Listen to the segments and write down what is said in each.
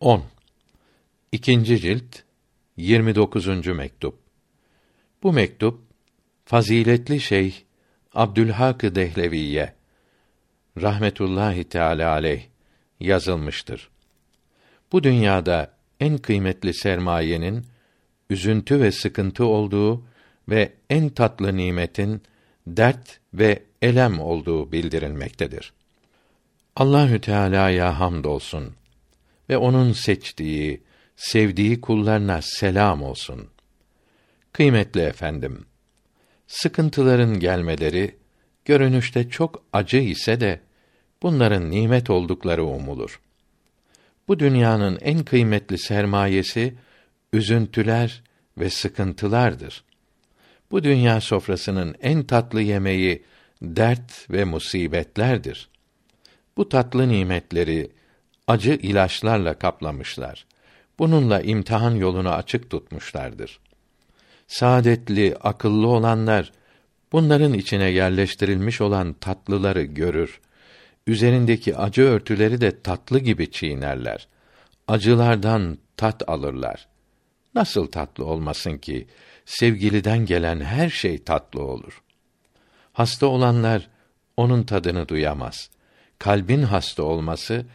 10. İkinci cilt 29. mektup. Bu mektup faziletli şeyh Abdülhak Dehleviye rahmetullahi teala aleyh yazılmıştır. Bu dünyada en kıymetli sermayenin üzüntü ve sıkıntı olduğu ve en tatlı nimetin dert ve elem olduğu bildirilmektedir. Allahü Teala'ya hamdolsun ve onun seçtiği, sevdiği kullarına selam olsun. Kıymetli efendim, sıkıntıların gelmeleri görünüşte çok acı ise de bunların nimet oldukları umulur. Bu dünyanın en kıymetli sermayesi üzüntüler ve sıkıntılardır. Bu dünya sofrasının en tatlı yemeği dert ve musibetlerdir. Bu tatlı nimetleri acı ilaçlarla kaplamışlar. Bununla imtihan yolunu açık tutmuşlardır. Saadetli, akıllı olanlar bunların içine yerleştirilmiş olan tatlıları görür. Üzerindeki acı örtüleri de tatlı gibi çiğnerler. Acılardan tat alırlar. Nasıl tatlı olmasın ki sevgiliden gelen her şey tatlı olur. Hasta olanlar onun tadını duyamaz. Kalbin hasta olması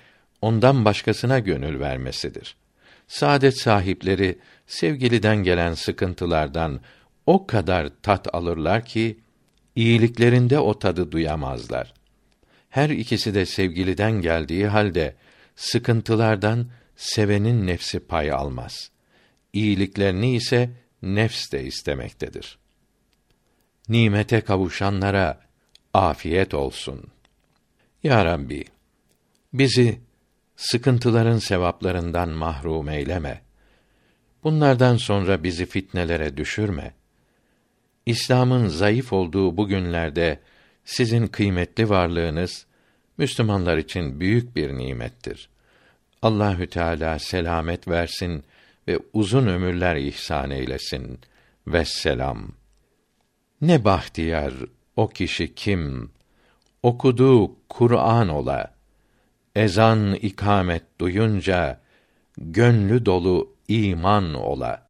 ondan başkasına gönül vermesidir. Saadet sahipleri sevgiliden gelen sıkıntılardan o kadar tat alırlar ki iyiliklerinde o tadı duyamazlar. Her ikisi de sevgiliden geldiği halde sıkıntılardan sevenin nefsi pay almaz. İyiliklerini ise nefs de istemektedir. Nimete kavuşanlara afiyet olsun. Ya Rabbi, bizi sıkıntıların sevaplarından mahrum eyleme. Bunlardan sonra bizi fitnelere düşürme. İslam'ın zayıf olduğu bu günlerde sizin kıymetli varlığınız Müslümanlar için büyük bir nimettir. Allahü Teala selamet versin ve uzun ömürler ihsan eylesin. Vesselam. Ne bahtiyar o kişi kim okuduğu Kur'an ola ezan ikamet duyunca gönlü dolu iman ola